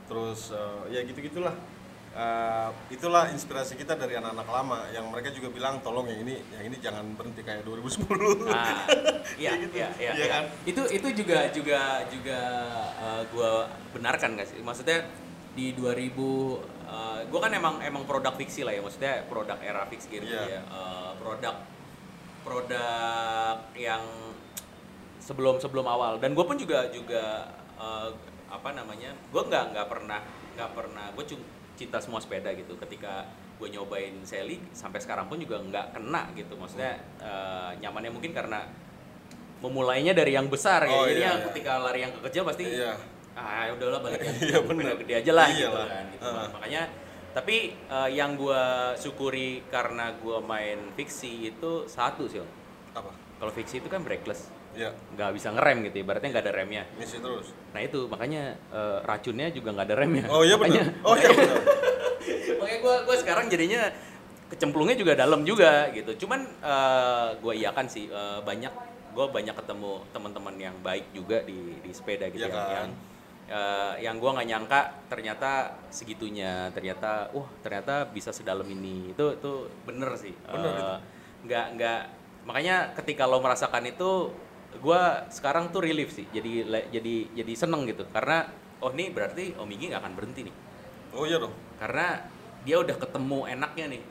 Terus eh, ya gitu-gitulah. Eh, itulah inspirasi kita dari anak-anak lama yang mereka juga bilang tolong yang ini yang ini jangan berhenti kayak 2010 Ah, iya, gitu. iya, iya, Iya iya. kan? Itu itu juga juga juga uh, gua benarkan gak sih? Maksudnya di 2000 uh, gua kan emang emang produk fiksi lah ya, maksudnya produk era fix gitu Iya. ya. Uh, produk produk yang sebelum sebelum awal dan gue pun juga juga uh, apa namanya gue nggak nggak pernah nggak pernah gue cinta semua sepeda gitu ketika gue nyobain Sally sampai sekarang pun juga nggak kena gitu maksudnya uh, nyamannya mungkin karena memulainya dari yang besar ya Oh, jadi iya, yang iya. ketika lari yang ke kecil pasti Iya. ah udahlah balik yang Iya, bener. gede aja lah gitu kan gitu. Ah. makanya tapi uh, yang gue syukuri karena gue main fiksi itu satu sih. Apa? kalau fiksi itu kan breakless Ya, nggak bisa ngerem gitu ibaratnya nggak ada remnya misi terus. nah itu makanya eh, racunnya juga nggak ada remnya Oh iya makanya benar. Oh iya benar. gue gue sekarang jadinya kecemplungnya juga dalam juga gitu cuman gue iakan sih eh, banyak gue banyak ketemu teman-teman yang baik juga di di sepeda gitu Iya yang kan? yang eh, yang gue nggak nyangka ternyata segitunya ternyata wah ternyata bisa sedalam ini itu itu bener sih Bener Eh, itu. nggak nggak makanya ketika lo merasakan itu gue sekarang tuh relief sih jadi le- jadi jadi seneng gitu karena oh nih berarti Om Igi nggak akan berhenti nih Oh iya dong. karena dia udah ketemu enaknya nih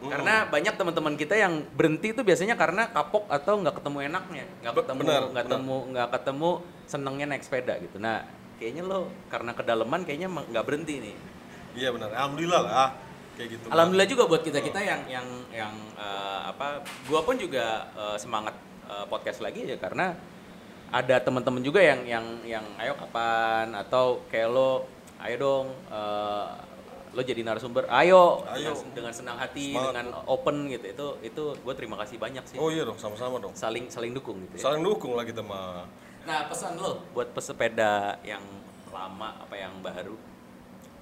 Hmm. karena banyak teman-teman kita yang berhenti itu biasanya karena kapok atau nggak ketemu enaknya nggak ketemu nggak ketemu nggak ketemu senengnya naik sepeda gitu nah kayaknya lo karena kedalaman kayaknya nggak berhenti nih Iya benar. Alhamdulillah lah. Kayak gitu. alhamdulillah juga buat kita kita yang yang yang eh, apa gua pun juga eh, semangat eh, podcast lagi ya karena ada teman-teman juga yang yang yang ayo kapan atau kayak lo ayo dong eh, lo jadi narasumber ayo, Ayo. Dengan, dengan senang hati Semangat. dengan open gitu itu itu gue terima kasih banyak sih Oh iya dong, sama-sama dong. saling saling dukung gitu ya. Saling dukung lah kita mah. nah pesan lo buat pesepeda yang lama apa yang baru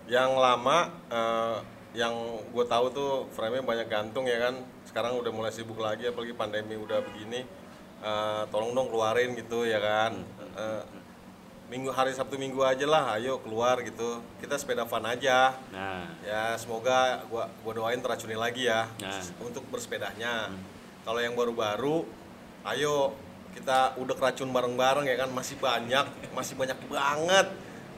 Yang lama eh, yang gue tahu tuh frame-nya banyak gantung ya kan. Sekarang udah mulai sibuk lagi apalagi pandemi udah begini. Eh, tolong dong keluarin gitu ya kan. Eh, minggu hari Sabtu Minggu aja lah, ayo keluar gitu. Kita sepeda fun aja. nah Ya semoga gua gua doain teracuni lagi ya Nah. untuk bersepedanya. Kalau yang baru-baru, ayo kita udah racun bareng-bareng ya kan masih banyak, masih banyak banget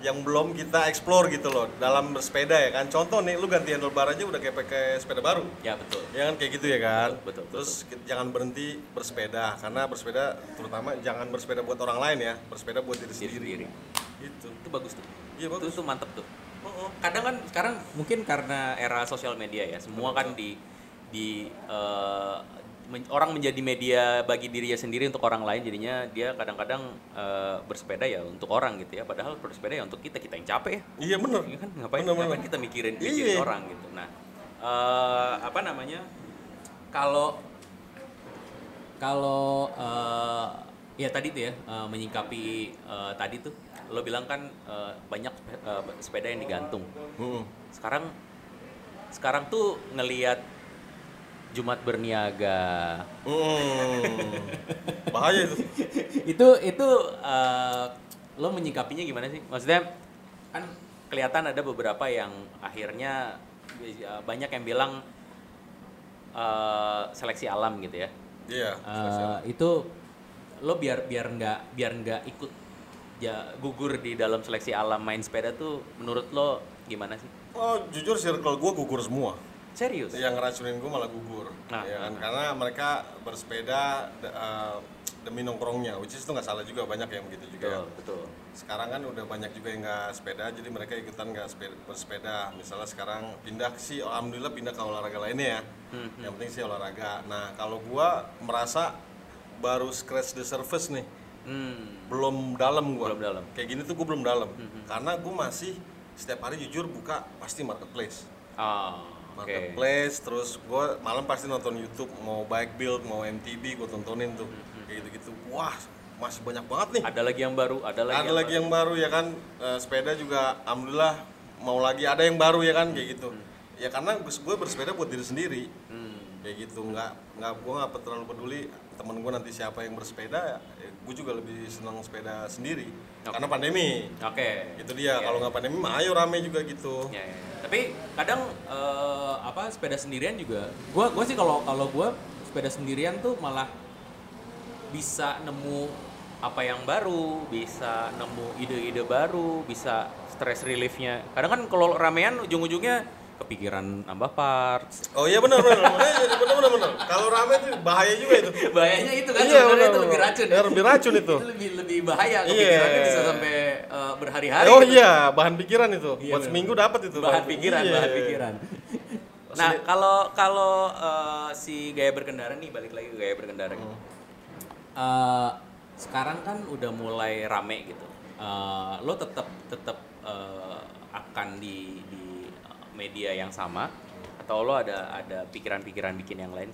yang belum kita explore gitu loh dalam bersepeda ya kan. Contoh nih, lu ganti handlebar aja udah kayak pakai sepeda baru. ya betul Ya kan kayak gitu ya kan. Betul, betul, Terus kita jangan berhenti bersepeda karena bersepeda terutama jangan bersepeda buat orang lain ya, bersepeda buat diri diri sendiri. sendiri Gitu. itu bagus tuh Iya itu bagus. tuh mantep tuh kadang kan sekarang mungkin karena era sosial media ya semua kan di di eh, men- orang menjadi media bagi dirinya sendiri untuk orang lain jadinya dia kadang-kadang eh, bersepeda ya untuk orang gitu ya padahal bersepeda ya untuk kita kita yang capek ya Iya bener. Iya kan ngapain Bener, bener. ngapain kita mikirin mikirin Iya. orang gitu nah eh, apa namanya kalau kalau eh, ya tadi tuh ya eh, menyikapi eh, tadi tuh lo bilang kan eh, banyak sepe- sepeda yang digantung Mm-mm. sekarang sekarang tuh ngelihat Jumat berniaga Mm. Bahaya itu. itu itu eh, lo menyikapinya gimana sih maksudnya kan kelihatan ada beberapa yang akhirnya eh, banyak yang bilang eh, seleksi alam gitu ya Iya. Eh, itu lo biar biar nggak biar nggak ikut ya gugur di dalam seleksi alam main sepeda tuh menurut lo gimana sih? Oh, jujur circle gue gugur semua. Serius? Yang ngeracunin gue malah gugur. Nah, ya kan? nah, Karena mereka bersepeda eh, demi nongkrongnya, which is itu nggak salah juga banyak yang begitu juga. ya. Betul, betul. Sekarang kan udah banyak juga yang nggak sepeda, jadi mereka ikutan nggak sepeda, bersepeda. Misalnya sekarang pindah sih, alhamdulillah pindah ke olahraga lainnya ya. Hmm, Yang penting sih olahraga. Nah kalau gua merasa baru scratch the surface nih, Hmm. belum dalam gua. Belum dalam. Kayak gini tuh gua belum dalam, karena gua masih setiap hari jujur buka pasti marketplace. Ah, Marketplace, terus gua malam pasti nonton YouTube, mau bike build, mau MTB, gua tontonin tuh, kayak gitu-gitu. Wah masih banyak banget nih. Ada lagi yang baru, ada lagi. ada lagi yang baru ya kan Eh, sepeda juga alhamdulillah mau lagi ada yang baru ya kan kayak gitu ya karena gue bersepeda buat diri sendiri Hmm. kayak gitu nggak nggak gue nggak terlalu peduli temen gue nanti siapa yang bersepeda ya, gue juga lebih senang sepeda sendiri Oke. karena pandemi Oke. itu dia Iya, kalau nggak pandemi mah ayo rame juga gitu ya, ya. Tapi kadang eh, apa sepeda sendirian juga. Gua gua sih kalau kalau gua sepeda sendirian tuh malah bisa nemu apa yang baru, bisa nemu ide-ide baru, bisa stress reliefnya. Kadang kan kalau ramean ujung-ujungnya kepikiran nambah parts. oh iya benar benar benar benar benar kalau rame tuh bahaya juga itu Bahayanya itu kan Iya, sebenarnya benar, itu lebih racun. Ya, lebih racun itu. itu lebih lebih bahaya. Iya. Kepikirannya bisa sampai eh, berhari-hari. oh gitu. iya bahan pikiran itu Iya, buat seminggu dapat itu bahan pikiran, Iya, bahan pikiran. Nah, kalau kalau eh, si gaya berkendara nih balik lagi ke gaya berkendara. gitu. Eh, sekarang kan udah mulai rame gitu. Eh, lo tetap tetap eh, akan di di media yang sama atau lo ada ada pikiran-pikiran bikin yang lain?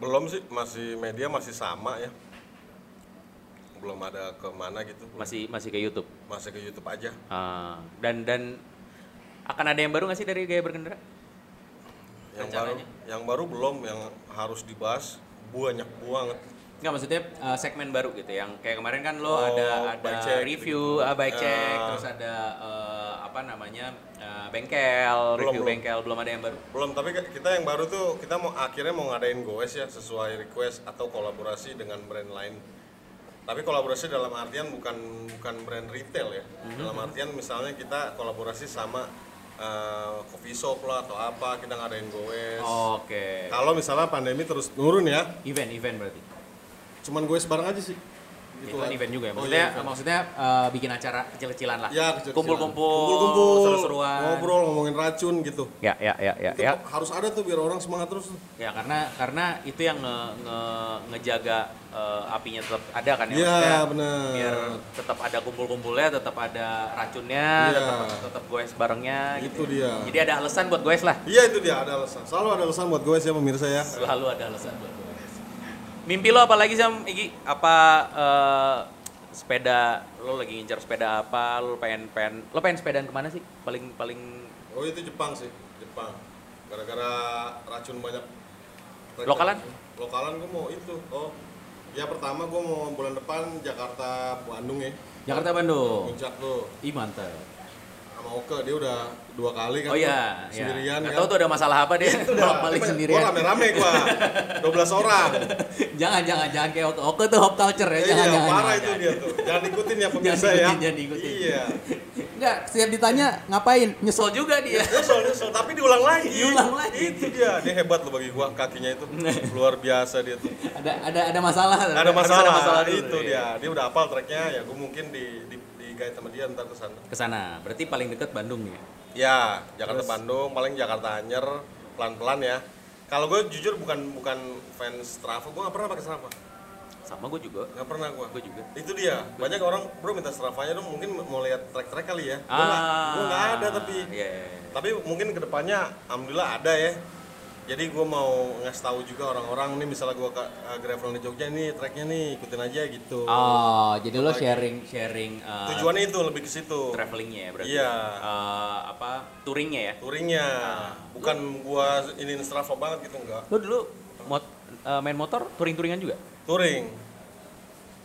Belum sih, masih media masih sama ya. Belum ada ke mana gitu. Masih masih ke YouTube. Masih ke YouTube aja. Ah, dan dan akan ada yang baru nggak sih dari gaya berkendara? Yang baru, yang baru belum, yang harus dibahas banyak banget. Nggak maksudnya uh, segmen baru gitu yang kayak kemarin kan lo Oh, ada ada check review, ah, bike check, Ah. terus ada uh, apa namanya uh, bengkel, Belum, review belum. bengkel, belum ada yang baru. Belum, tapi kita yang baru tuh kita mau akhirnya mau ngadain goes ya sesuai request atau kolaborasi dengan brand lain. Tapi kolaborasi dalam artian bukan bukan brand retail ya. Dalam artian misalnya kita kolaborasi sama eh, coffee shop lah atau apa kita ngadain goes. Oke. Kalau misalnya pandemi terus turun ya, Event, event berarti. Cuman goes bareng aja sih. Gitu event, kan. event juga ya. Oh, Maksudnya iya, event. maksudnya uh, bikin acara kecil-kecilan lah. Ya, kecil-kecilan. Kumpul-kumpul, Kumpul-kumpul, seru-seruan. ngobrol ngomongin racun gitu. Ya, ya, ya, ya, Itu ya. harus ada tuh biar orang semangat terus. tuh. Ya karena karena itu yang nge, nge- ngejaga uh, apinya tetap ada kan ya. Iya, Maksudnya benar. Biar tetap ada kumpul-kumpulnya, tetap ada racunnya, Iya. tetap tetap goes barengnya Itu gitu. dia. Jadi ada alasan buat goes lah. Iya itu dia ada alasan. Selalu ada alasan buat goes ya pemirsa ya. Selalu ada alasan buat. Mimpi lo apa lagi Sam Iki? Apa eh, sepeda lo lagi ngincar sepeda apa? Lo pengen pengen lo pengen sepedaan ke mana sih? Paling paling Oh itu Jepang sih, Jepang. Gara-gara racun banyak. Lokalan? Lokalan gue mau itu. Oh, ya pertama gue mau bulan depan Jakarta Bandung ya. Jakarta Bandung. Puncak tuh Ih mantep. Sama Oke dia udah dua kali kan. Oh iya, iya. sendirian Nggak kan. tahu tuh ada masalah apa dia bolak-balik Gue sendirian. rame-rame gua. 12 orang. jangan jangan jangan kayak Oke. Oke tuh hop culture ya. Jangan iya, jangan. parah jangan, itu jangan. dia tuh. Jangan ikutin ya pemirsa Jangan ya. ikutin, jangan ikutin. Iya. Enggak, setiap ditanya ngapain? Nyesel juga dia. Nyesel, nyesel, tapi diulang lagi. Diulang lagi. Itu dia, dia hebat loh bagi gua kakinya itu. Luar biasa dia tuh. ada ada ada masalah. Ada masalah, ada masalah itu iya. dia. Dia udah hafal tracknya, ya gua mungkin di di, di guide sama dia ntar ke sana. Ke sana. Berarti paling deket Bandung nih. Ya, Jakarta Bandung, paling Jakarta Anyer, pelan-pelan ya. Kalau gue jujur bukan bukan fans Strava, gue nggak pernah pakai Strava. Sama gue juga. Nggak pernah gue. Gue juga. Itu dia. Banyak orang bro minta Stravanya dong, mungkin mau lihat track-track kali ya. Gue nggak, gue nggak ada tapi. Iya, iya, iya. Tapi mungkin ke depannya, alhamdulillah ada ya. Jadi gue mau ngasih tahu juga orang-orang nih, misalnya gue ke uh, gravel di Jogja nih, tracknya nih ikutin aja gitu. Oh, jadi lo sharing sharing uh, Tujuannya itu lebih ke situ. travelingnya ya berarti. Iya. Uh, apa touringnya ya? Touringnya, bukan gua ini Strava banget gitu enggak. Lo dulu mot, uh, main motor touring-touringan juga? Touring.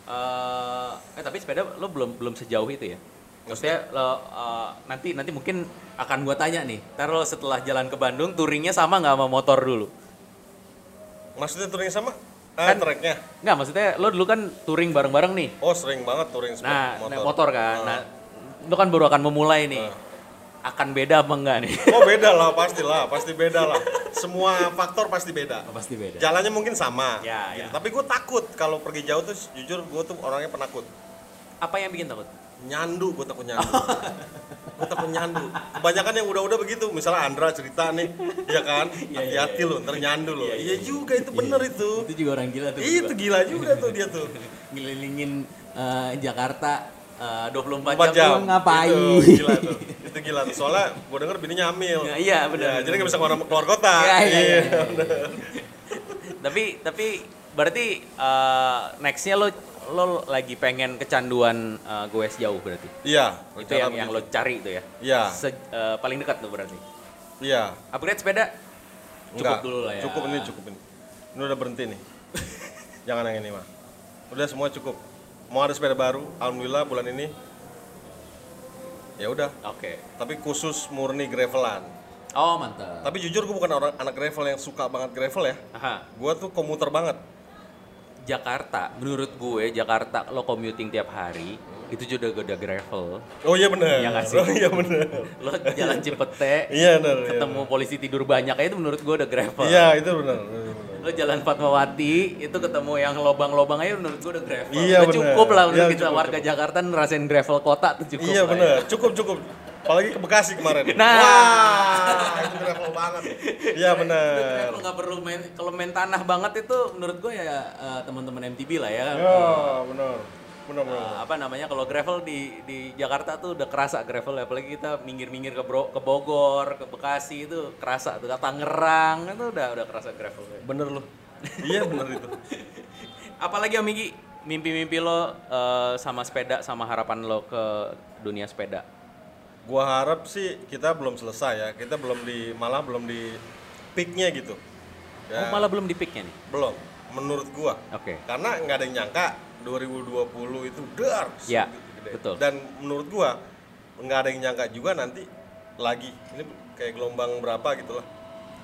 Uh, eh tapi sepeda lo belum belum sejauh itu ya? Maksudnya lo uh, nanti nanti mungkin akan gua tanya nih. Ntar lo setelah jalan ke Bandung touringnya sama nggak sama motor dulu? Maksudnya touring sama? Ah, Kan- tracknya. Nggak, maksudnya lo dulu kan touring bareng-bareng nih. Oh sering banget touring Nah, motor. motor kan. Ah. Nah, lo kan baru akan memulai nih. Akan beda apa enggak nih? Oh beda lah, pastilah, pasti beda lah. Semua faktor pasti beda. Pasti beda. Jalannya mungkin sama. Ya, gitu. ya. Tapi gue takut kalau pergi jauh tuh jujur gue tuh orangnya penakut. Apa yang bikin takut? Nyandu, gue takut nyandu. gue takut nyandu. Kebanyakan yang udah-udah begitu. Misalnya Andra cerita nih, ya kan? Hati-hati lo, ntar nyandu lo. Iya juga itu bener itu. Itu juga orang gila tuh. Itu gila juga tuh dia tuh. Ngelilingin eh, Jakarta eh, 24 4 jam. jam. Lu ngapain? Itu gila tuh. Itu gila tuh. Soalnya gue denger bininya hamil. Ya, iya, benar, Ya, jadi nggak bisa keluar, keluar kota. Iya, iya, iya. tapi tapi berarti eh, nextnya lo lo lagi pengen kecanduan uh, goes jauh berarti. Iya. Itu yang yang lo begitu. cari itu ya. Iya. Eh, paling dekat tuh berarti. Iya. Upgrade sepeda Cukup Enggak, dulu lah ya. Cukup ini cukup ini. Ini udah berhenti nih. Jangan yang ini mah. Udah semua cukup. Mau ada sepeda baru, alhamdulillah bulan ini. Ya udah. Oke. Tapi khusus murni gravelan. Oh mantap. Tapi jujur gue bukan orang anak gravel yang suka banget gravel ya. Aha. Gue tuh komuter banget. Jakarta, menurut gue Jakarta lo commuting tiap hari itu juga udah gravel. Oh iya bener. Iya nggak sih? Oh iya bener. Lo jalan Cipete, Iya bener. iya ketemu polisi tidur banyak itu menurut gue udah gravel. Iya itu bener. Lo jalan Fatmawati itu ketemu yang lobang-lobang aja menurut gue udah gravel. Iya, Udah bener. cukup lah untuk Iya, kita cukup, warga Jakarta ngerasain gravel kota tuh cukup. Iya ya. Cukup cukup. Apalagi ke Bekasi kemarin. Nah. Wah, itu gravel banget. Iya bener. Gravel nggak perlu main kalau main tanah banget itu menurut gue ya eh, teman-teman MTB lah ya. Ya bener. Bener bener. Eh, apa namanya kalau gravel di di Jakarta tuh udah kerasa gravel apalagi kita minggir-minggir ke Bro, ke Bogor, ke Bekasi itu kerasa tuh ke Tangerang itu udah udah kerasa gravel. Bener loh. iya bener itu. Apalagi Om Migi, mimpi-mimpi lo eh, sama sepeda sama harapan lo ke dunia sepeda. Gua harap sih kita belum selesai ya. Kita belum di malah belum di peaknya gitu. Oh, Ya, malah belum di picknya nih. belum. Menurut gua. Oke. Karena nggak ada yang nyangka 2020 itu dar. Ya, gede. betul. Dan menurut gua nggak ada yang nyangka juga nanti lagi ini kayak gelombang berapa gitu lah.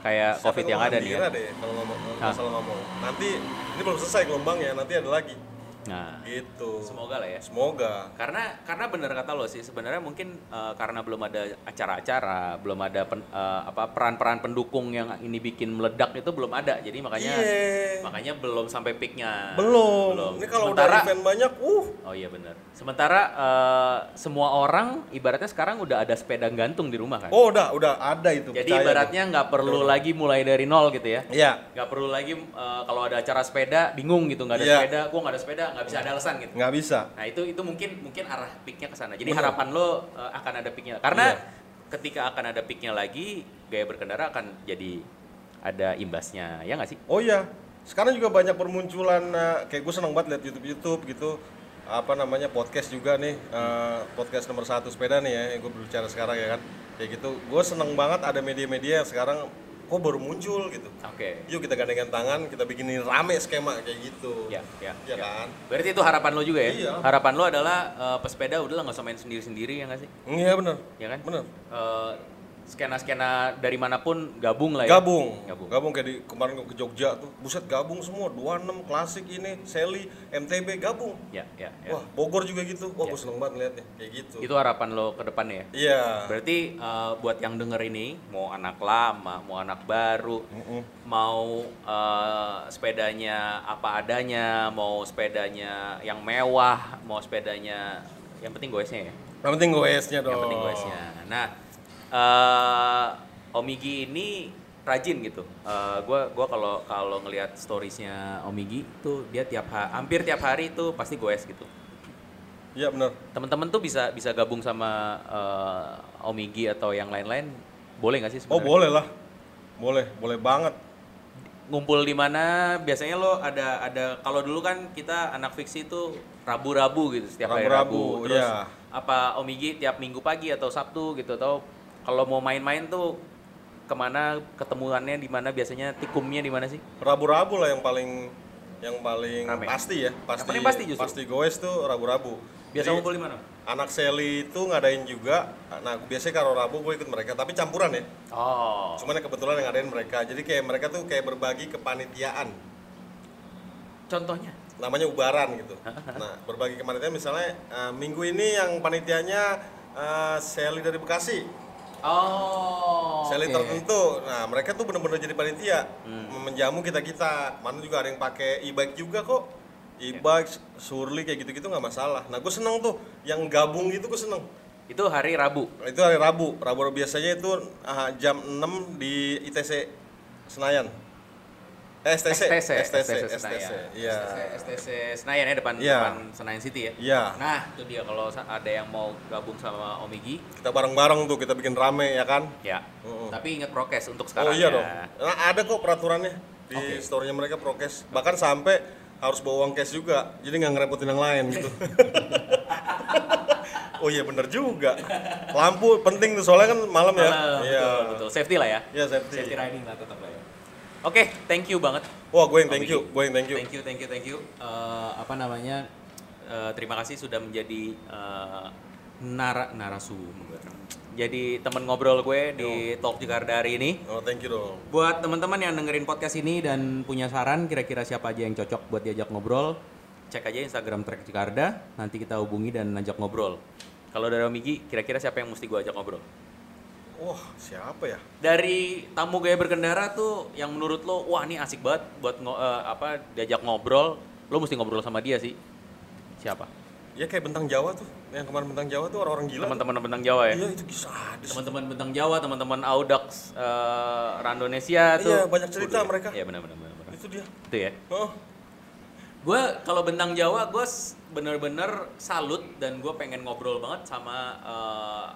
Kayak Siapa Covid yang ada nih ya. deh kalau ngomong salah ngomong. Nanti ini belum selesai gelombangnya, nanti ada lagi. Nah, Gitu. semoga lah ya. Semoga. Karena karena bener kata lo sih sebenarnya mungkin eh, karena belum ada acara-acara, belum ada pen- eh, apa peran-peran pendukung yang ini bikin meledak itu belum ada. Jadi makanya Iya. makanya belum sampai peaknya. Belum. Ini kalau Sementara- udah event banyak, uh, Oh iya benar. Sementara eh, semua orang ibaratnya sekarang udah ada sepeda gantung di rumah kan. oh udah udah ada itu. Jadi ibaratnya nggak perlu lagi mulai dari nol gitu ya. Iya. Nggak perlu lagi eh, kalau ada acara sepeda bingung gitu nggak ada Iya. sepeda, gua nggak ada sepeda nggak bisa ada alasan gitu. nggak bisa. Nah itu itu mungkin mungkin arah peaknya ke sana. Jadi Bener. harapan lo eh, akan ada peaknya karena Iya. ketika akan ada peaknya lagi gaya berkendara akan jadi ada imbasnya ya nggak sih? Oh iya, sekarang juga banyak bermunculan eh, kayak gue seneng banget lihat YouTube YouTube gitu. Apa namanya podcast juga nih eh, podcast nomor satu sepeda nih ya yang gue berbicara sekarang ya kan kayak gitu. Gue seneng banget ada media-media yang sekarang kok baru muncul gitu. Oke. Yuk kita gandengan tangan, kita bikinin rame skema kayak gitu. Ya, ya, Iya ya. kan? Berarti itu harapan lo juga ya? Iya. Harapan lo adalah eh, pesepeda udah lah nggak usah main sendiri-sendiri ya nggak sih? Iya bener, Ya kan? bener. Eh, skena-skena dari mana pun gabung lah ya. Gabung. Gabung. gabung, kayak di kemarin ke Jogja tuh, buset gabung semua, 26 klasik ini, Sally, MTB gabung. Ya, ya, ya. Wah, Bogor juga gitu. Wah, Ya. gue seneng banget ngeliatnya kayak gitu. Itu harapan lo ke depannya ya. Iya. Berarti eh, buat yang denger ini, mau anak lama, mau anak baru, Mm-mm. mau eh, sepedanya apa adanya, mau sepedanya yang mewah, mau sepedanya yang penting goesnya ya. Yang penting goesnya dong. Yang penting goesnya. Nah, eh Omigi ini rajin gitu. Eh gua gua kalau kalau ngelihat storiesnya Omigi tuh dia tiap ha- hampir tiap hari tuh pasti goes gitu. Iya benar. Teman-teman tuh bisa bisa gabung sama eh, Omigi atau yang lain-lain, boleh nggak sih Oh sebenarnya? boleh lah. Boleh, boleh banget. Ngumpul di mana? Biasanya lo ada ada kalau dulu kan kita anak fiksi itu rabu-rabu gitu setiap hari Rabu-rabu, Rabu. Terus iya. apa Omigi tiap minggu pagi atau Sabtu gitu atau kalau mau main-main tuh ke mana ketemuannya di mana biasanya tikumnya di mana sih? Rabu-rabu lah yang paling yang paling Rame. pasti ya. Pasti paling pasti justru. pasti goes tuh rabu-rabu. Biasa Jadi, ngumpul di mana? Anak Sally itu ngadain juga. Nah, biasanya kalau Rabu gue ikut mereka, tapi campuran ya. Oh. Cuman yang kebetulan yang ngadain mereka. Jadi kayak mereka tuh kayak berbagi kepanitiaan. contohnya? namanya ubaran gitu. Nah, berbagi kepanitiaan misalnya eh, minggu ini yang panitianya eh, Sally dari Bekasi. Oh. Sally oke. tertentu. Nah, mereka tuh bener-bener jadi panitia. Hmm. Menjamu kita-kita. Mana juga ada yang pakai e-bike juga kok. E-bike, surly kayak gitu-gitu nggak masalah. Nah, gue seneng tuh yang gabung gitu gue seneng. Itu hari Rabu. Itu hari Rabu. Rabu biasanya itu ah, jam 6 di ITC Senayan. STC. STC, STC. STC STC. Iya. STC Senayan ya depan Iya. depan Senayan City ya. Iya. Nah, itu dia kalau ada yang mau gabung sama Omigi, Kita bareng-bareng tuh kita bikin rame ya kan. ya. Mm-mm. Tapi ingat prokes untuk Oh sekarang iya ya. dong. Nah, ada kok peraturannya di Oke. store-nya mereka prokes. Bahkan sampai harus bawa uang cash juga. Jadi nggak ngerepotin yang lain gitu. oh iya bener juga. Lampu penting tuh soalnya kan malam ya. Iya. betul, betul. Safety lah ya. Iya safety. Safety riding lah tetap lah ya. Oke, thank you banget. Wah gue yang thank you, gue yang thank you. Thank you, thank you, thank you. Eh, apa namanya? eh, terima kasih sudah menjadi eh, nara narasumber. Jadi teman ngobrol gue di Talk Jakarta hari ini. Oh thank you dong. Buat teman-teman yang dengerin podcast ini dan punya saran kira-kira siapa aja yang cocok buat diajak ngobrol, Cek aja Instagram Trek Jakarta, nanti kita hubungi dan ajak ngobrol. Kalau dari Omigi, kira-kira siapa yang mesti gue ajak ngobrol? Wah siapa ya? Dari tamu gaya berkendara tuh yang menurut lo, wah ini asik banget buat ngo- eh, apa diajak ngobrol, lo mesti ngobrol sama dia sih. Siapa? Ya kayak bentang Jawa tuh. Yang kemarin bentang Jawa tuh orang-orang gila. Teman-teman bentang Jawa ya? Iya itu sadis. teman-teman bentang Jawa, teman-teman Audax eh, Randonesia tuh. Iya, banyak cerita Waduh, mereka. Iya benar-benar. benar, benar. Itu dia. Itu ya. Oh. Gue kalau bentang Jawa, gue bener-bener salut dan gue pengen ngobrol banget sama eh,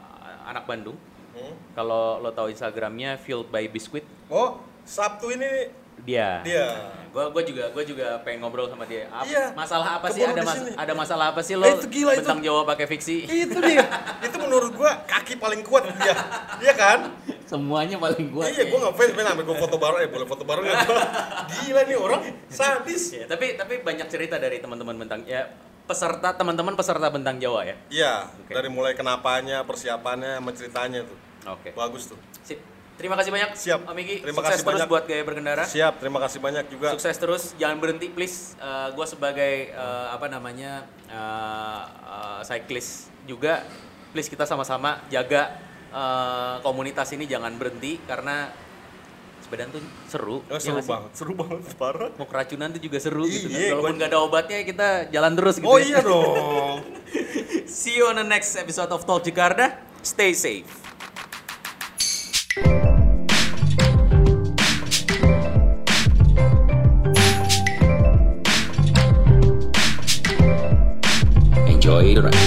anak Bandung. Hmm. Kalau lo tahu Instagramnya Filled by Biscuit, Oh Sabtu ini dia. dia. Gue gua juga gue juga pengen ngobrol sama dia. Ap- Iya, Masalah apa sih? Ada mas- sini. ada masalah apa sih lo Eh, itu gila itu. bentang Jawa pakai fiksi? itu dia itu menurut gua kaki paling kuat dia iya kan semuanya paling kuat. iya gua ngefans pengen sampai gua foto bareng eh boleh foto bareng gua gila nih orang sadis Ya, tapi tapi banyak cerita dari teman-teman bentang ya peserta teman-teman peserta bentang Jawa ya. iya Oke. dari mulai kenapanya persiapannya sama ceritanya tuh Oke. bagus tuh Sip. Terima kasih banyak. Siap. Om Miki. Terima Sukses kasih terus banyak. buat gaya berkendara. siap terima kasih banyak juga Sukses terus, jangan berhenti please. gue sebagai eh, apa namanya eh, eh, cyclist juga, please kita sama-sama jaga eh, komunitas ini jangan berhenti karena sepedaan tuh seru. Oh, ya seru banget, seru banget parah. Mau keracunan tuh juga seru Iyi, gitu. Kan. Iya, Walaupun gak ada obatnya kita jalan terus gitu. Oh ya. iya dong. See you on the next episode of Talk Jakarta. Stay safe. Enjoy the ride.